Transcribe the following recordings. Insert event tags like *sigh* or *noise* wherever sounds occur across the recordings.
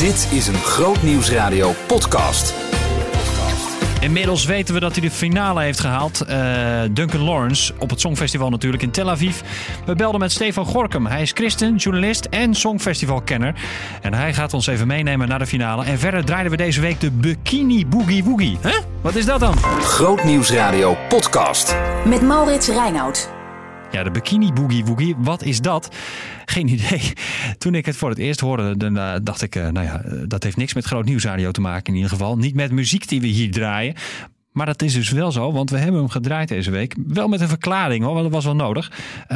Dit is een Groot Nieuwsradio podcast. Inmiddels weten we dat hij de finale heeft gehaald. Uh, Duncan Lawrence op het Songfestival natuurlijk in Tel Aviv. We belden met Stefan Gorkum. Hij is christen, journalist en Songfestivalkenner. En hij gaat ons even meenemen naar de finale. En verder draaiden we deze week de Bikini Boogie Woogie. Huh? Wat is dat dan? Groot Nieuwsradio podcast. Met Maurits Reinoud. Ja, de Bikini Boogie Woogie, wat is dat? Geen *laughs* idee. Toen ik het voor het eerst hoorde, dan, uh, dacht ik, uh, nou ja, dat heeft niks met groot nieuwsradio te maken in ieder geval. Niet met muziek die we hier draaien. Maar dat is dus wel zo, want we hebben hem gedraaid deze week. Wel met een verklaring hoor, want dat was wel nodig.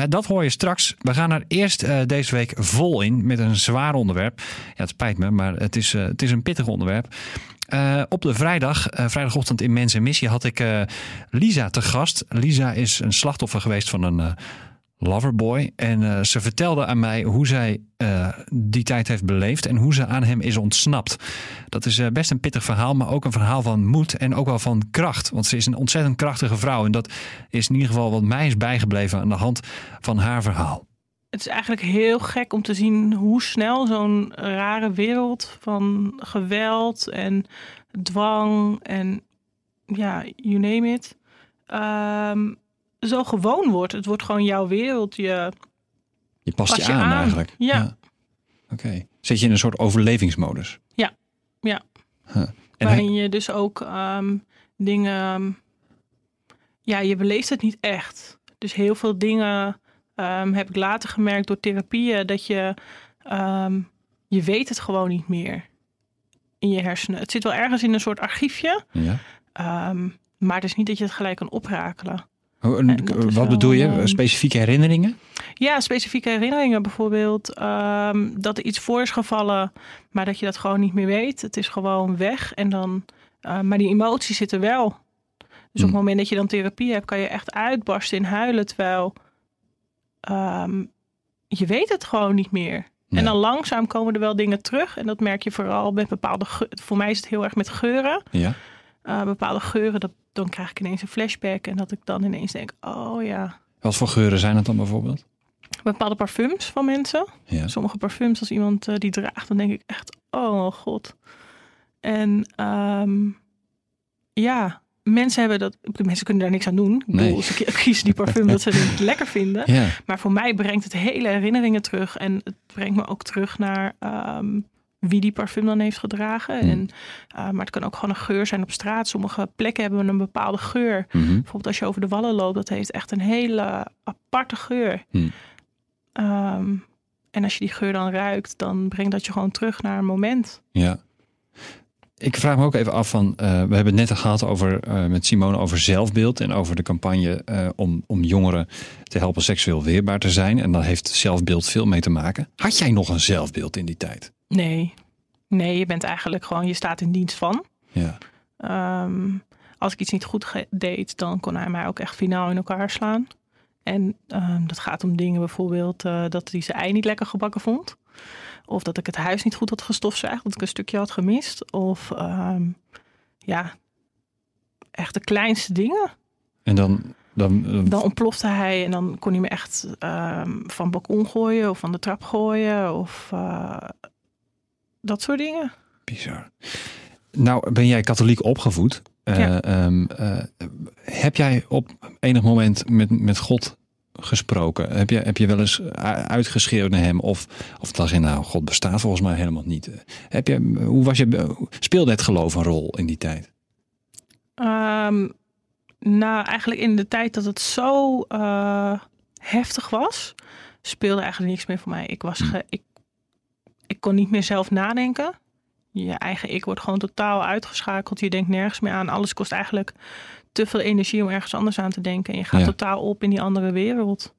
Dat hoor je straks. We gaan er eerst deze week vol in met een zwaar onderwerp. Ja, het spijt me, maar het is, het is een pittig onderwerp. Op de vrijdag, vrijdagochtend in Mens en Missie, had ik Lisa te gast. Lisa is een slachtoffer geweest van een loverboy. En ze vertelde aan mij hoe zij die tijd heeft beleefd en hoe ze aan hem is ontsnapt. Dat is best een pittig verhaal, maar ook een verhaal van moed en ook wel van kracht. Want ze is een ontzettend krachtige vrouw. En dat is in ieder geval wat mij is bijgebleven aan de hand van haar verhaal het is eigenlijk heel gek om te zien hoe snel zo'n rare wereld van geweld en dwang en ja, you name it, um, zo gewoon wordt. Het wordt gewoon jouw wereld. Je, je past je, je aan, aan, eigenlijk. Ja. ja. Oké. Okay. Zit je in een soort overlevingsmodus? Ja, ja. Huh. En Waarin hij... je dus ook um, dingen. Ja, je beleeft het niet echt. Dus heel veel dingen um, heb ik later gemerkt door therapieën dat je, um, je weet het gewoon niet meer in je hersenen. Het zit wel ergens in een soort archiefje, ja. um, maar het is niet dat je het gelijk kan oprakelen. Oh, en, wat bedoel je? Specifieke herinneringen? Ja, specifieke herinneringen. Bijvoorbeeld dat er iets voor is gevallen, maar dat je dat gewoon niet meer weet. Het is gewoon weg. En dan, uh, maar die emoties zitten wel. Dus op het Hmm. moment dat je dan therapie hebt, kan je echt uitbarsten in huilen. Terwijl um, je weet het gewoon niet meer. Ja. En dan langzaam komen er wel dingen terug. En dat merk je vooral met bepaalde Voor mij is het heel erg met geuren. Ja. Uh, bepaalde geuren, dat, dan krijg ik ineens een flashback. En dat ik dan ineens denk, oh ja. Wat voor geuren zijn het dan bijvoorbeeld? Bepaalde parfums van mensen. Ja. Sommige parfums, als iemand uh, die draagt, dan denk ik echt, oh god. En um, ja, mensen hebben dat. Mensen kunnen daar niks aan doen. Ik bedoel, Nee. ze *laughs* kiezen die parfum dat ze *laughs* het lekker vinden. Ja. Maar voor mij brengt het hele herinneringen terug. En het brengt me ook terug naar um, wie die parfum dan heeft gedragen. Hmm. En, uh, maar het kan ook gewoon een geur zijn op straat. Sommige plekken hebben een bepaalde geur. Mhm. Bijvoorbeeld als je over de wallen loopt, dat heeft echt een hele aparte geur. Hmm. Um, en als je die geur dan ruikt, dan brengt dat je gewoon terug naar een moment. Ja. Ik vraag me ook even af van, uh, we hebben het net gehad over, uh, met Simone over zelfbeeld en over de campagne uh, om, om jongeren te helpen seksueel weerbaar te zijn. En daar heeft zelfbeeld veel mee te maken. Had jij nog een zelfbeeld in die tijd? Nee, nee, je bent eigenlijk gewoon, je staat in dienst van. Ja. Um, als ik iets niet goed deed, dan kon hij mij ook echt finaal in elkaar slaan. En um, dat gaat om dingen bijvoorbeeld uh, dat hij zijn ei niet lekker gebakken vond. Of dat ik het huis niet goed had gestofzuigd, dat ik een stukje had gemist. Of um, ja, echt de kleinste dingen. En dan, dan, uh, dan ontplofte hij en dan kon hij me echt um, van het balkon gooien of van de trap gooien. Of uh, dat soort dingen. Bizar. Nou, ben jij katholiek opgevoed? Uh, ja. um, heb jij op enig moment met, met God gesproken? Heb je, heb je wel eens uitgeschreeuwd naar hem? Of, of dacht je, nou, God bestaat volgens mij helemaal niet. Heb je, hoe was je, speelde het geloof een rol in die tijd? Um, nou, eigenlijk in de tijd dat het zo uh, heftig was, speelde eigenlijk niks meer voor mij. Ik, was ge, ik, ik kon niet meer zelf nadenken. Je eigen ik wordt gewoon totaal uitgeschakeld. Je denkt nergens meer aan. Alles kost eigenlijk te veel energie om ergens anders aan te denken. En je gaat Ja. totaal op in die andere wereld.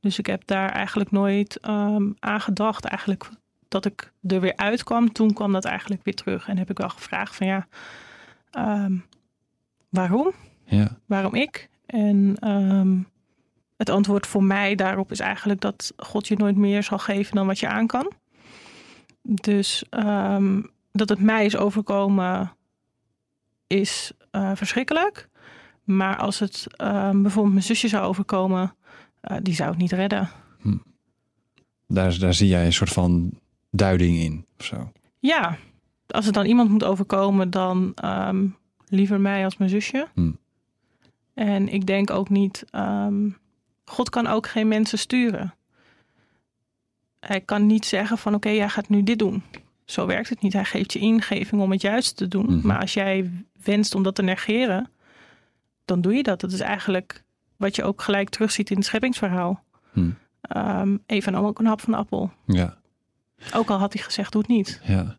Dus ik heb daar eigenlijk nooit um, aan gedacht. Eigenlijk dat ik er weer uitkwam. Toen kwam dat eigenlijk weer terug. En heb ik wel gevraagd van ja, um, waarom? Ja. Waarom ik? En um, het antwoord voor mij daarop is eigenlijk dat God je nooit meer zal geven dan wat je aan kan. Dus um, dat het mij is overkomen is uh, verschrikkelijk. Maar als het uh, bijvoorbeeld mijn zusje zou overkomen, uh, die zou het niet redden. Hm. Daar, daar zie jij een soort van duiding in of zo. Ja, als het dan iemand moet overkomen, dan ehm, liever mij als mijn zusje. Hm. En ik denk ook niet, ehm, God kan ook geen mensen sturen. Hij kan niet zeggen van oké, jij gaat nu dit doen. Zo werkt het niet. Hij geeft je ingeving om het juiste te doen. Mhm. Maar als jij wenst om dat te negeren, dan doe je dat. Dat is eigenlijk wat je ook gelijk terugziet in het scheppingsverhaal. Hm. Ehm even nam ook een hap van de appel. Ja. Ook al had hij gezegd, doe het niet. Ja.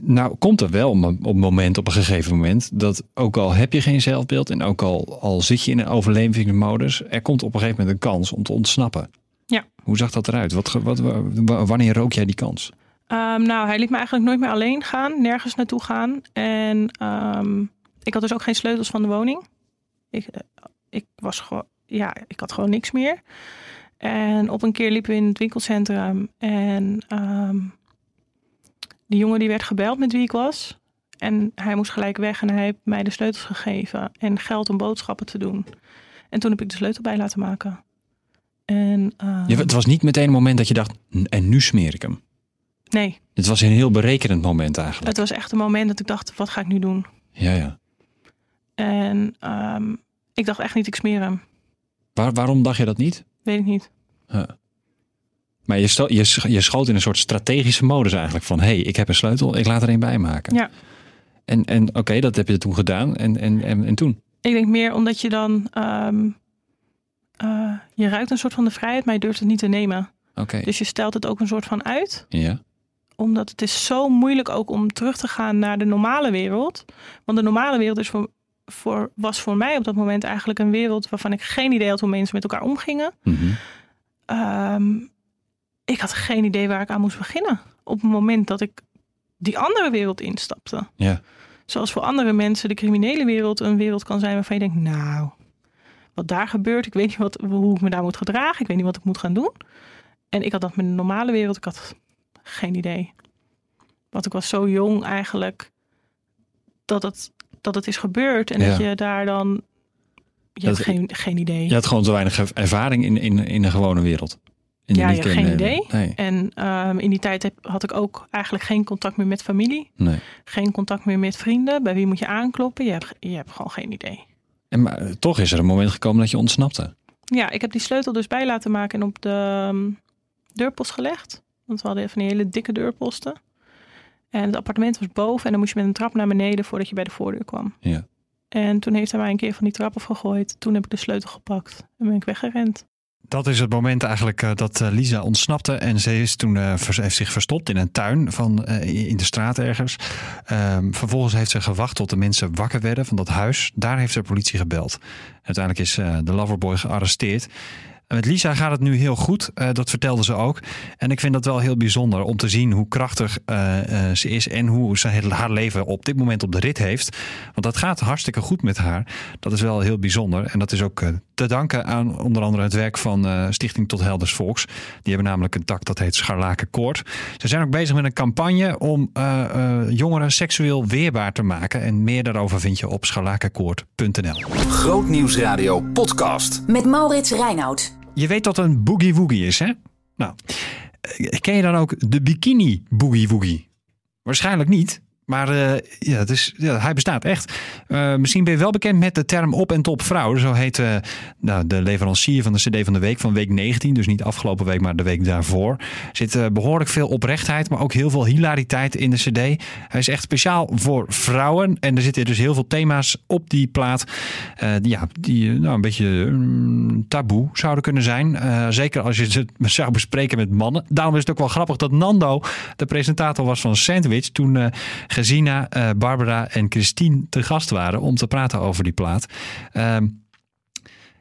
Nou, komt er wel op een moment, op een gegeven moment, dat ook al heb je geen zelfbeeld en ook al, al zit je in een overlevingsmodus, er komt op een gegeven moment een kans om te ontsnappen. Ja. Hoe zag dat eruit? Wat, wat, wa- wanneer rook jij die kans? Ehm, nou, hij liet me eigenlijk nooit meer alleen gaan, nergens naartoe gaan. En ehm, ik had dus ook geen sleutels van de woning. Ik, eh, ik was gewoon, ja, ik had gewoon niks meer. En op een keer liepen we in het winkelcentrum en ehm, die jongen die werd gebeld met wie ik was. En hij moest gelijk weg en hij heeft mij de sleutels gegeven en geld om boodschappen te doen. En toen heb ik de sleutel bij laten maken. En ehm, Ja, het was niet meteen een moment dat je dacht, "N- en nu smeer ik hem. nee, Het was een heel berekenend moment eigenlijk. het was echt een moment dat ik dacht, wat ga ik nu doen? Ja, ja. En ehm, ik dacht echt niet, ik smeer hem. Waar, waarom dacht je dat niet? Weet ik niet. Maar je, stel, je, je schoot in een soort strategische modus eigenlijk van, hé, hey, ik heb een sleutel, ik laat er een bij maken. Ja. En, en oké, dat heb je toen gedaan. En, en, en, en toen? Ik denk meer omdat je dan... ehm, eh, je ruikt een soort van de vrijheid, maar je durft het niet te nemen. Oké. Dus je stelt het ook een soort van uit. Ja. Omdat het is zo moeilijk ook om terug te gaan naar de normale wereld. Want de normale wereld is voor, voor, was voor mij op dat moment eigenlijk een wereld... waarvan ik geen idee had hoe mensen met elkaar omgingen. Mhm. Ehm, ik had geen idee waar ik aan moest beginnen. Op het moment dat ik die andere wereld instapte. Ja. Zoals voor andere mensen de criminele wereld een wereld kan zijn waarvan je denkt, nou, wat daar gebeurt, ik weet niet wat, hoe ik me daar moet gedragen, ik weet niet wat ik moet gaan doen. En ik had dat met de normale wereld, ik had geen idee. Want ik was zo jong eigenlijk dat het, dat het is gebeurd en Ja. dat je daar dan, je Dat- hebt geen, geen idee. Je had gewoon te weinig ervaring in, in, in de gewone wereld. En Ja, niet je hebt geen idee. Nee, En ehm, in die tijd heb, had ik ook eigenlijk geen contact meer met familie. nee. Geen contact meer met vrienden. Bij wie moet je aankloppen? Je hebt, je hebt gewoon geen idee. En maar eh, toch is er een moment gekomen dat je ontsnapte. Ja, ik heb die sleutel dus bij laten maken en op de ehm, deurpost gelegd. Want we hadden van die hele dikke deurposten. En het appartement was boven en dan moest je met een trap naar beneden voordat je bij de voordeur kwam. Ja. En toen heeft hij mij een keer van die trap afgegooid. Toen heb ik de sleutel gepakt en ben ik weggerend. Dat is het moment eigenlijk eh, dat eh, Lisa ontsnapte. En ze is toen, eh, heeft zich verstopt in een tuin van, in de straat ergens. Ehm, vervolgens heeft ze gewacht tot de mensen wakker werden van dat huis. Daar heeft ze de politie gebeld. Uiteindelijk is de loverboy gearresteerd. En Met Lisa gaat het nu heel goed, eh, dat vertelde ze ook. En ik vind dat wel heel bijzonder om te zien hoe krachtig eh, eh, ze is en hoe ze haar leven op dit moment op de rit heeft. Want dat gaat hartstikke goed met haar. Dat is wel heel bijzonder. En dat is ook te danken aan onder andere het werk van eh, Stichting Tot Helders Volks. Die hebben namelijk een tak dat heet Scharlakenkoord. Ze zijn ook bezig met een campagne om eh, eh, jongeren seksueel weerbaar te maken. En meer daarover vind je op scharlakenkoord.nl. Grootnieuwsradio podcast. Met Maurits Reinoud. Je weet dat een boogie woogie is, hè? Nou, eh, ken je dan ook de bikini boogie woogie? Waarschijnlijk niet. Maar eh, ja, is, ja, hij bestaat echt. Eh, misschien ben je wel bekend met de term op en top vrouw. Zo heet eh, nou, de leverancier van de CD van de week van week 19. Dus niet afgelopen week, maar de week daarvoor. Zit eh, behoorlijk veel oprechtheid, maar ook heel veel hilariteit in de CD. Hij is echt speciaal voor vrouwen. En er zitten dus heel veel thema's op die plaat. die, ja, die nou, een beetje mm, taboe zouden kunnen zijn. Zeker als je ze *laughs* zou bespreken met mannen. Daarom is het ook wel grappig dat Nando de presentator was van Sandwich. Toen Gesina, eh, Barbara en Christine te gast waren om te praten over die plaat. Ehm,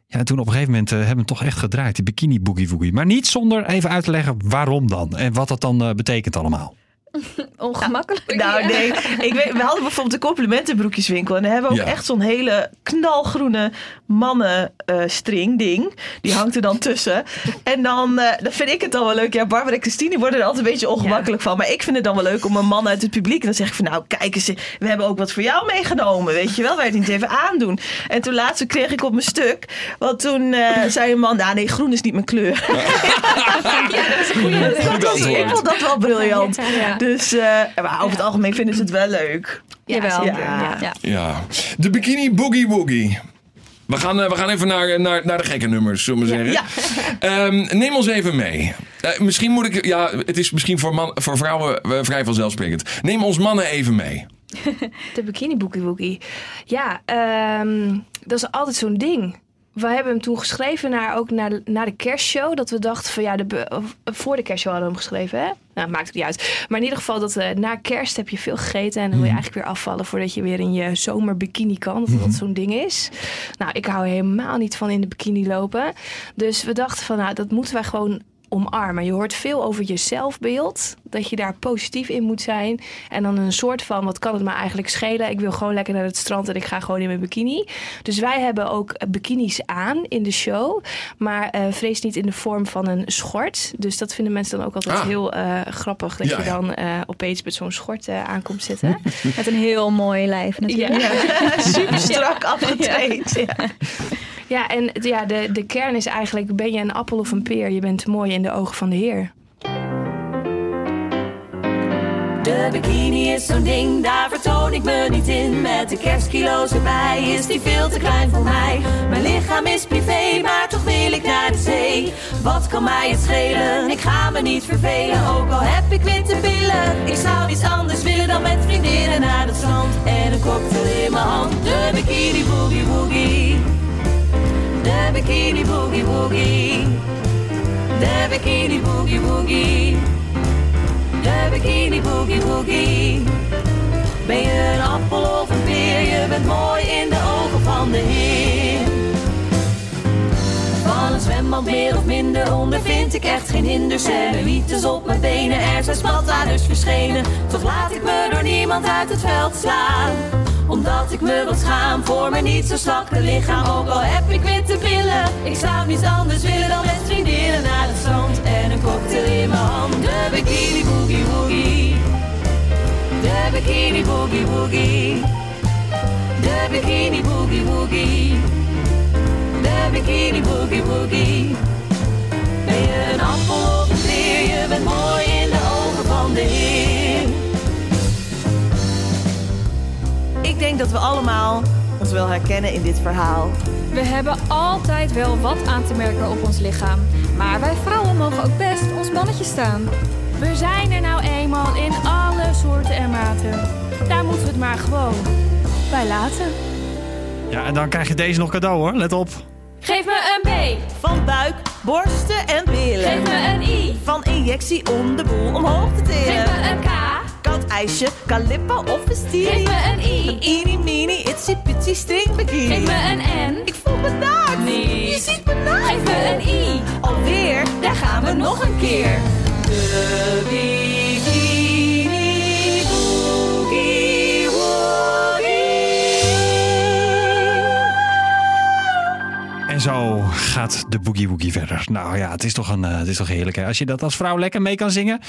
ja, en toen op een gegeven moment eh, hebben we toch echt gedraaid, die bikini boogie woogie. Maar niet zonder even uit te leggen waarom dan en wat dat dan eh, betekent allemaal. *laughs* Ongemakkelijk. Nou nee, ik weet, we hadden bijvoorbeeld de complimentenbroekjeswinkel. En daar hebben we ook Ja. echt zo'n hele knalgroene mannenstring ding. Die hangt er dan tussen. En dan, eh, dan vind ik het dan wel leuk. Ja, Barbara en Christine worden er altijd een beetje ongemakkelijk van. Maar ik vind het dan wel leuk om een man uit het publiek. En dan zeg ik van nou kijk eens, we hebben ook wat voor jou meegenomen. Weet je wel, wij het niet even aandoen. En toen laatst kreeg ik op mijn stuk. Want toen eh, zei een man, nou nee, groen is niet mijn kleur. Ja, dat is een goede Dat was- ik vond dat wel briljant. Ja. Dus, eh, maar over het algemeen vinden ze het wel leuk. Jawel. Ja. Ja. Ja. Ja. De Bikini Boogie Woogie. We gaan, eh, we gaan even naar, naar, naar de gekke nummers, zullen we zeggen. Ja. Ehm, neem ons even mee. Eh, misschien moet ik... Ja, het is misschien voor, man, voor vrouwen vrij vanzelfsprekend. Neem ons mannen even mee. *laughs* De bikini boogie woogie. Ja, ehm, dat is altijd zo'n ding. We hebben hem toen geschreven naar, ook naar de, naar de kerstshow. Dat we dachten van ja, de, eh, voor de kerstshow hadden we hem geschreven. Hè? Nou, maakt het niet uit. Maar in ieder geval, dat, eh, na kerst heb je veel gegeten. En dan wil je eigenlijk weer afvallen voordat je weer in je zomerbikini kan. Dat dat zo'n ding is. Nou, ik hou helemaal niet van in de bikini lopen. Dus we dachten van nou, dat moeten wij gewoon omarmen. Je hoort veel over je zelfbeeld. Dat je daar positief in moet zijn. En dan een soort van, wat kan het me eigenlijk schelen? Ik wil gewoon lekker naar het strand en ik ga gewoon in mijn bikini. Dus wij hebben ook bikinis aan in de show. Maar eh, vrees niet in de vorm van een schort. Dus dat vinden mensen dan ook altijd Ah. heel eh, grappig. Dat Ja, je ja. dan eh, opeens met zo'n schort eh, aankomt zitten. *laughs* Met een heel mooi lijf natuurlijk. Ja. *laughs* Super strak afgetraind. Ja. Ja, en ja, de, de kern is eigenlijk: ben je een appel of een peer? Je bent mooi in de ogen van de Heer. De bikini is zo'n ding, daar vertoon ik me niet in. Met de kerstkilo's erbij is die veel te klein voor mij. Mijn lichaam is privé, maar toch wil ik naar de zee. Wat kan mij het schelen? Ik ga me niet vervelen, ook al heb ik witte billen. Ik zou niets boogie. De bikini boogie woogie. Ben je een appel of een peer? Je bent mooi in de ogen van de Heer. Van een zwembad meer of minder ondervind ik echt geen hinder. Cellulitis op mijn benen, er zijn spataders verschenen. Toch laat ik me door niemand uit het veld slaan. Omdat ik me wat schaam voor mijn niet zo strakke lichaam. Ook al heb ik witte billen, ik zou niets anders willen dan bikini boogie woogie. De bikini boogie woogie. De bikini boogie woogie. Ben je een appel of een peer? Je bent mooi in de ogen van de Heer. Ik denk dat we allemaal ons wel herkennen in dit verhaal. We hebben altijd wel wat aan te merken op ons lichaam. Maar wij vrouwen mogen ook best ons mannetje staan. We zijn er nou eenmaal in alle soorten en maten. Daar moeten we het maar gewoon bij laten. Ja, en dan krijg je deze nog cadeau hoor. Let op. Geef me een B, Van buik, borsten en billen. geef me een I, Van injectie om de boel omhoog te geef tillen. me een K, Koud ijsje, calippo of een geef me een I, Een eenie mini, itsy bitsy string bikini. geef me een N, Ik voel me naakt. Niet. Je ziet me naakt. geef me een I. Alweer, Daar gaan we nog een keer. De En zo gaat de boogie woogie verder. Nou ja, het is toch, een, eh, het is toch heerlijk hè. Als je dat als vrouw lekker mee kan zingen,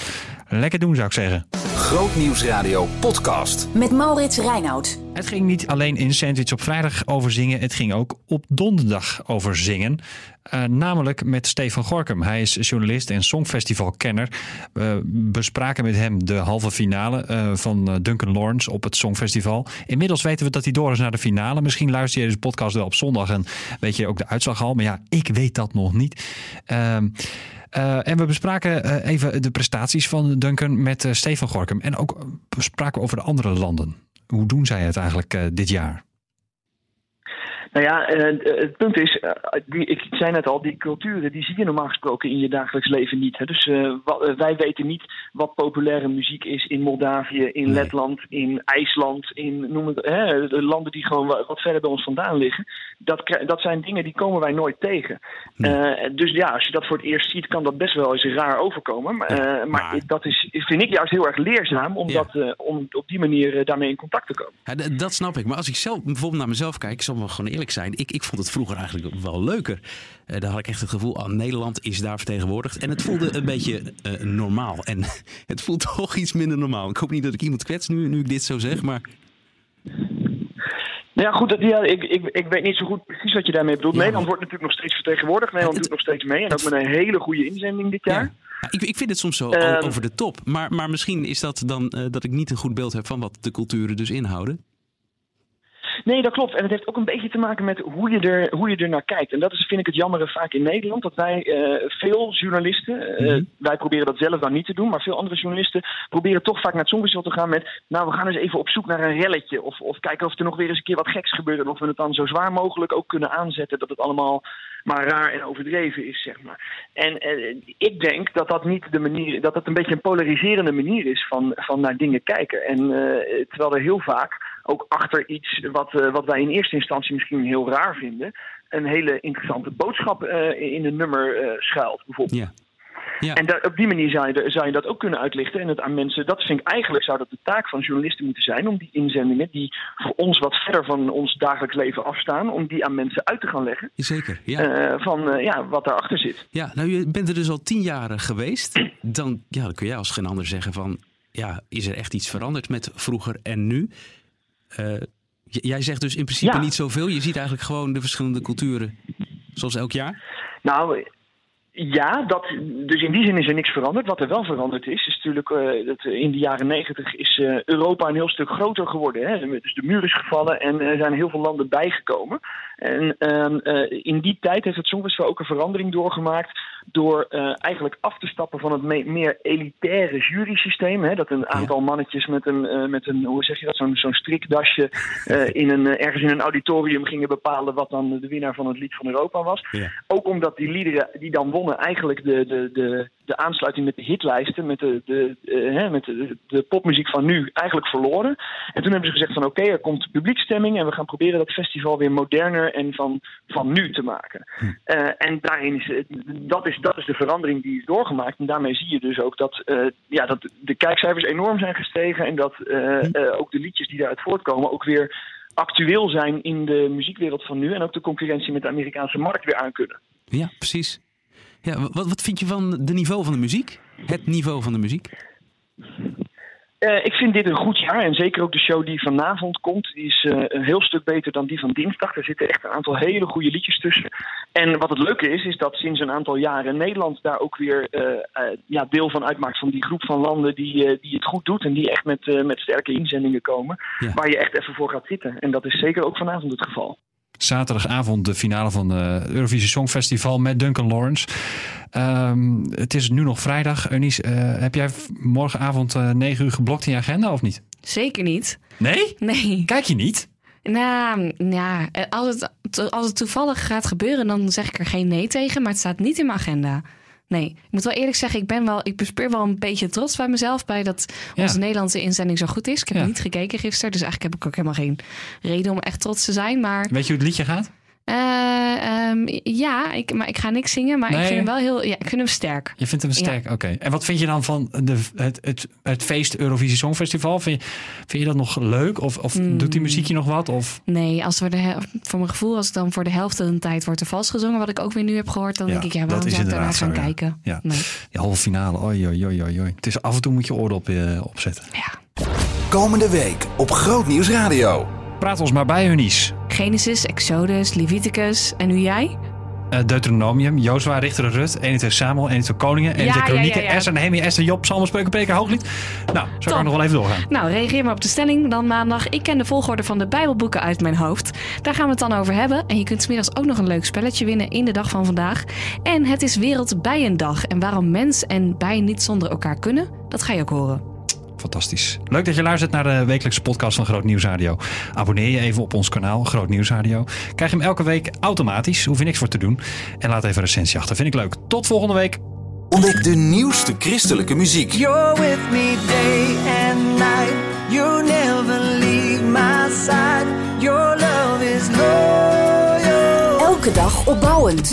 lekker doen zou ik zeggen. Grootnieuwsradio podcast. Met Maurits Reinoud. Het ging niet alleen in Sandwich op vrijdag over zingen. Het ging ook op donderdag over zingen. Eh, namelijk met Stefan Gorkum. Hij is journalist en songfestivalkenner. We bespraken met hem de halve finale eh, van eh, Duncan Lawrence op het Songfestival. Inmiddels weten we dat hij door is naar de finale. Misschien luister je deze podcast wel op zondag en weet je ook de uitslag al. Maar ja, ik weet dat nog niet. Ehm, eh, en we bespraken eh, even de prestaties van Duncan met eh, Stefan Gorkum. En ook bespraken we over de andere landen. Hoe doen zij het eigenlijk dit jaar? Nou ja, het punt is, die, ik zei net al, die culturen die zie je normaal gesproken in je dagelijks leven niet. Hè? Dus wij weten niet wat populaire muziek is in Moldavië, in. Letland, in IJsland, in noem het, hè, de landen die gewoon wa- wat verder bij ons vandaan liggen. Dat, dat zijn dingen die komen wij nooit tegen. Eh, dus ja, als je dat voor het eerst ziet, kan dat best wel eens raar overkomen. Maar, eh, maar, maar- dat is, vind ik juist heel erg leerzaam om, Ja. dat, eh, om op die manier daarmee in contact te komen. Ja, dat snap ik. Maar als ik zelf bijvoorbeeld naar mezelf kijk, ik zal wel gewoon eerlijk zijn. Ik, ik vond het vroeger eigenlijk wel leuker. Daar had ik echt het gevoel, ah, Nederland is daar vertegenwoordigd. En het voelde een beetje normaal. En *laughs* het voelt toch iets minder normaal. Ik hoop niet dat ik iemand kwets nu, nu ik dit zo zeg. Maar ja, goed, dat, ja, ik, ik, ik weet niet zo goed precies wat je daarmee bedoelt. Ja, Nederland wordt natuurlijk nog steeds vertegenwoordigd. Nederland doet nog steeds mee. En ook met een hele goede inzending dit jaar. Ja, ik, ik vind het soms zo Ehm. over de top. Maar, maar misschien is dat dan eh, dat ik niet een goed beeld heb van wat de culturen dus inhouden. Nee, dat klopt. En het heeft ook een beetje te maken met hoe je er, hoe je er naar kijkt. En dat is, vind ik, het jammere vaak in Nederland. Dat wij eh, veel journalisten, eh, wij proberen dat zelf dan niet te doen, maar veel andere journalisten proberen toch vaak naar het Songfestival te gaan met, nou, we gaan eens even op zoek naar een relletje. Of, of kijken of er nog weer eens een keer wat geks gebeurt. En of we het dan zo zwaar mogelijk ook kunnen aanzetten dat het allemaal maar raar en overdreven is, zeg maar. En eh, ik denk dat dat niet de manier, dat dat een beetje een polariserende manier is van, van naar dingen kijken. En eh, terwijl er heel vaak ook achter iets wat, eh, wat wij in eerste instantie misschien heel raar vinden, een hele interessante boodschap eh, in een nummer eh, schuilt, bijvoorbeeld. Ja. Ja. En daar, op die manier zou je, zou je dat ook kunnen uitlichten. En het aan mensen, dat vind ik eigenlijk, zou dat de taak van journalisten moeten zijn. Om die inzendingen, die voor ons wat verder van ons dagelijks leven afstaan, om die aan mensen uit te gaan leggen. Zeker, ja. van ja, wat daarachter zit. Ja, nou je bent er dus al tien jaren geweest. Dan, ja, dan kun jij als geen ander zeggen van... Ja, is er echt iets veranderd met vroeger en nu? Eh, jij zegt dus in principe Ja. niet zoveel. Je ziet eigenlijk gewoon de verschillende culturen. Zoals elk jaar. Nou, ja, dat, dus in die zin is er niks veranderd. Wat er wel veranderd is, is natuurlijk eh, dat in de jaren negentig is eh, Europa een heel stuk groter geworden. Hè? Dus de muur is gevallen en er zijn heel veel landen bijgekomen. En ehm, eh, in die tijd heeft het Songfestival ook een verandering doorgemaakt door eh, eigenlijk af te stappen van het me- meer elitaire jurysysteem. Hè? Dat een aantal mannetjes met een, eh, met een hoe zeg je dat, zo'n zo'n strikdasje eh, in een, ergens in een auditorium gingen bepalen wat dan de winnaar van het lied van Europa was. Ja. Ook omdat die liederen die dan wonnen eigenlijk de, de, de, de aansluiting met de hitlijsten, met, de, de, eh, hè, met de, de popmuziek van nu, eigenlijk verloren. En toen hebben ze gezegd van oké, er komt publiekstemming en we gaan proberen dat festival weer moderner en van, van nu te maken. Eh, en daarin is, dat, is, dat is de verandering die is doorgemaakt. En daarmee zie je dus ook dat, eh, ja, dat de kijkcijfers enorm zijn gestegen en dat eh, ook de liedjes die daaruit voortkomen ook weer actueel zijn in de muziekwereld van nu en ook de concurrentie met de Amerikaanse markt weer aankunnen. Ja, precies. Ja, wat, wat vind je van de niveau van de muziek? Het niveau van de muziek? Eh, ik vind dit een goed jaar. En zeker ook de show die vanavond komt. Die is eh, een heel stuk beter dan die van dinsdag. Er zitten echt een aantal hele goede liedjes tussen. En wat het leuke is, is dat sinds een aantal jaren Nederland daar ook weer eh, ja, deel van uitmaakt. Van die groep van landen die, die het goed doet. En die echt met, met sterke inzendingen komen. Ja. Waar je echt even voor gaat zitten. En dat is zeker ook vanavond het geval. Zaterdagavond de finale van het Eurovisie Songfestival met Duncan Lawrence. Ehm, het is nu nog vrijdag. Eunice, eh, heb jij morgenavond eh 9 uur geblokt in je agenda of niet? Zeker niet. Nee? Nee. Kijk je niet? Nou, ja, eh, als het, als het toevallig gaat gebeuren, dan zeg ik er geen nee tegen. Maar het staat niet in mijn agenda. Nee, ik moet wel eerlijk zeggen, ik ben wel, ik bespeur wel een beetje trots bij mezelf bij dat Ja. onze Nederlandse inzending zo goed is. Ik heb Ja. niet gekeken gisteren, dus eigenlijk heb ik ook helemaal geen reden om echt trots te zijn. Maar Weet je hoe het liedje gaat? Eh, ehm, ja, ik, maar ik ga niks zingen, maar ik vind hem wel heel, ja, ik vind hem sterk. Je vindt hem sterk, oké. En wat vind je dan van de, het, het, het feest Eurovisie Songfestival? Vind je, vind je dat nog leuk? Of, of Hmm. doet die muziek je nog wat? Of... Nee, als we de voor mijn gevoel, als het dan voor de helft van de tijd wordt er vals gezongen, wat ik ook weer nu heb gehoord, dan Ja, denk ik, ja, waarom zou ik daarna inderdaad gaan ja. kijken? Ja. Nee. Die halve finale, oi, oi, oi, oi, oi. Het is af en toe moet je oordop eh, opzetten. Komende week op Groot Nieuws Radio. Praat ons maar bij, Eunice. Genesis, Exodus, Leviticus en nu jij? Eh, Deuteronomium, Jozua, Richter en Rut, 1 2 Samuel, 1 2 Koningen, 1 Ja, 2 ja, Kronieken, ja, ja. Esther, Nehemia, Esther, Job, Psalmen, Spreuken, Preken, Hooglied. Nou, zo kan ik nog wel even doorgaan. Nou, reageer maar op de stelling dan maandag. Ik ken de volgorde van de Bijbelboeken uit mijn hoofd. Daar gaan we het dan over hebben. En je kunt smiddags ook nog een leuk spelletje winnen in de dag van vandaag. En het is Wereldbijendag. En waarom mens en bij niet zonder elkaar kunnen, dat ga je ook horen. Fantastisch. Leuk dat je luistert naar de wekelijkse podcast van Groot Nieuws Radio. Abonneer je even op ons kanaal Groot Nieuws Radio. Krijg je hem elke week automatisch, hoef je niks voor te doen. En laat even een recensie achter, vind ik leuk. Tot volgende week. Ontdek de nieuwste christelijke muziek. You're with me day and night. You never leave my side. Your love is loyal. Elke dag opbouwend.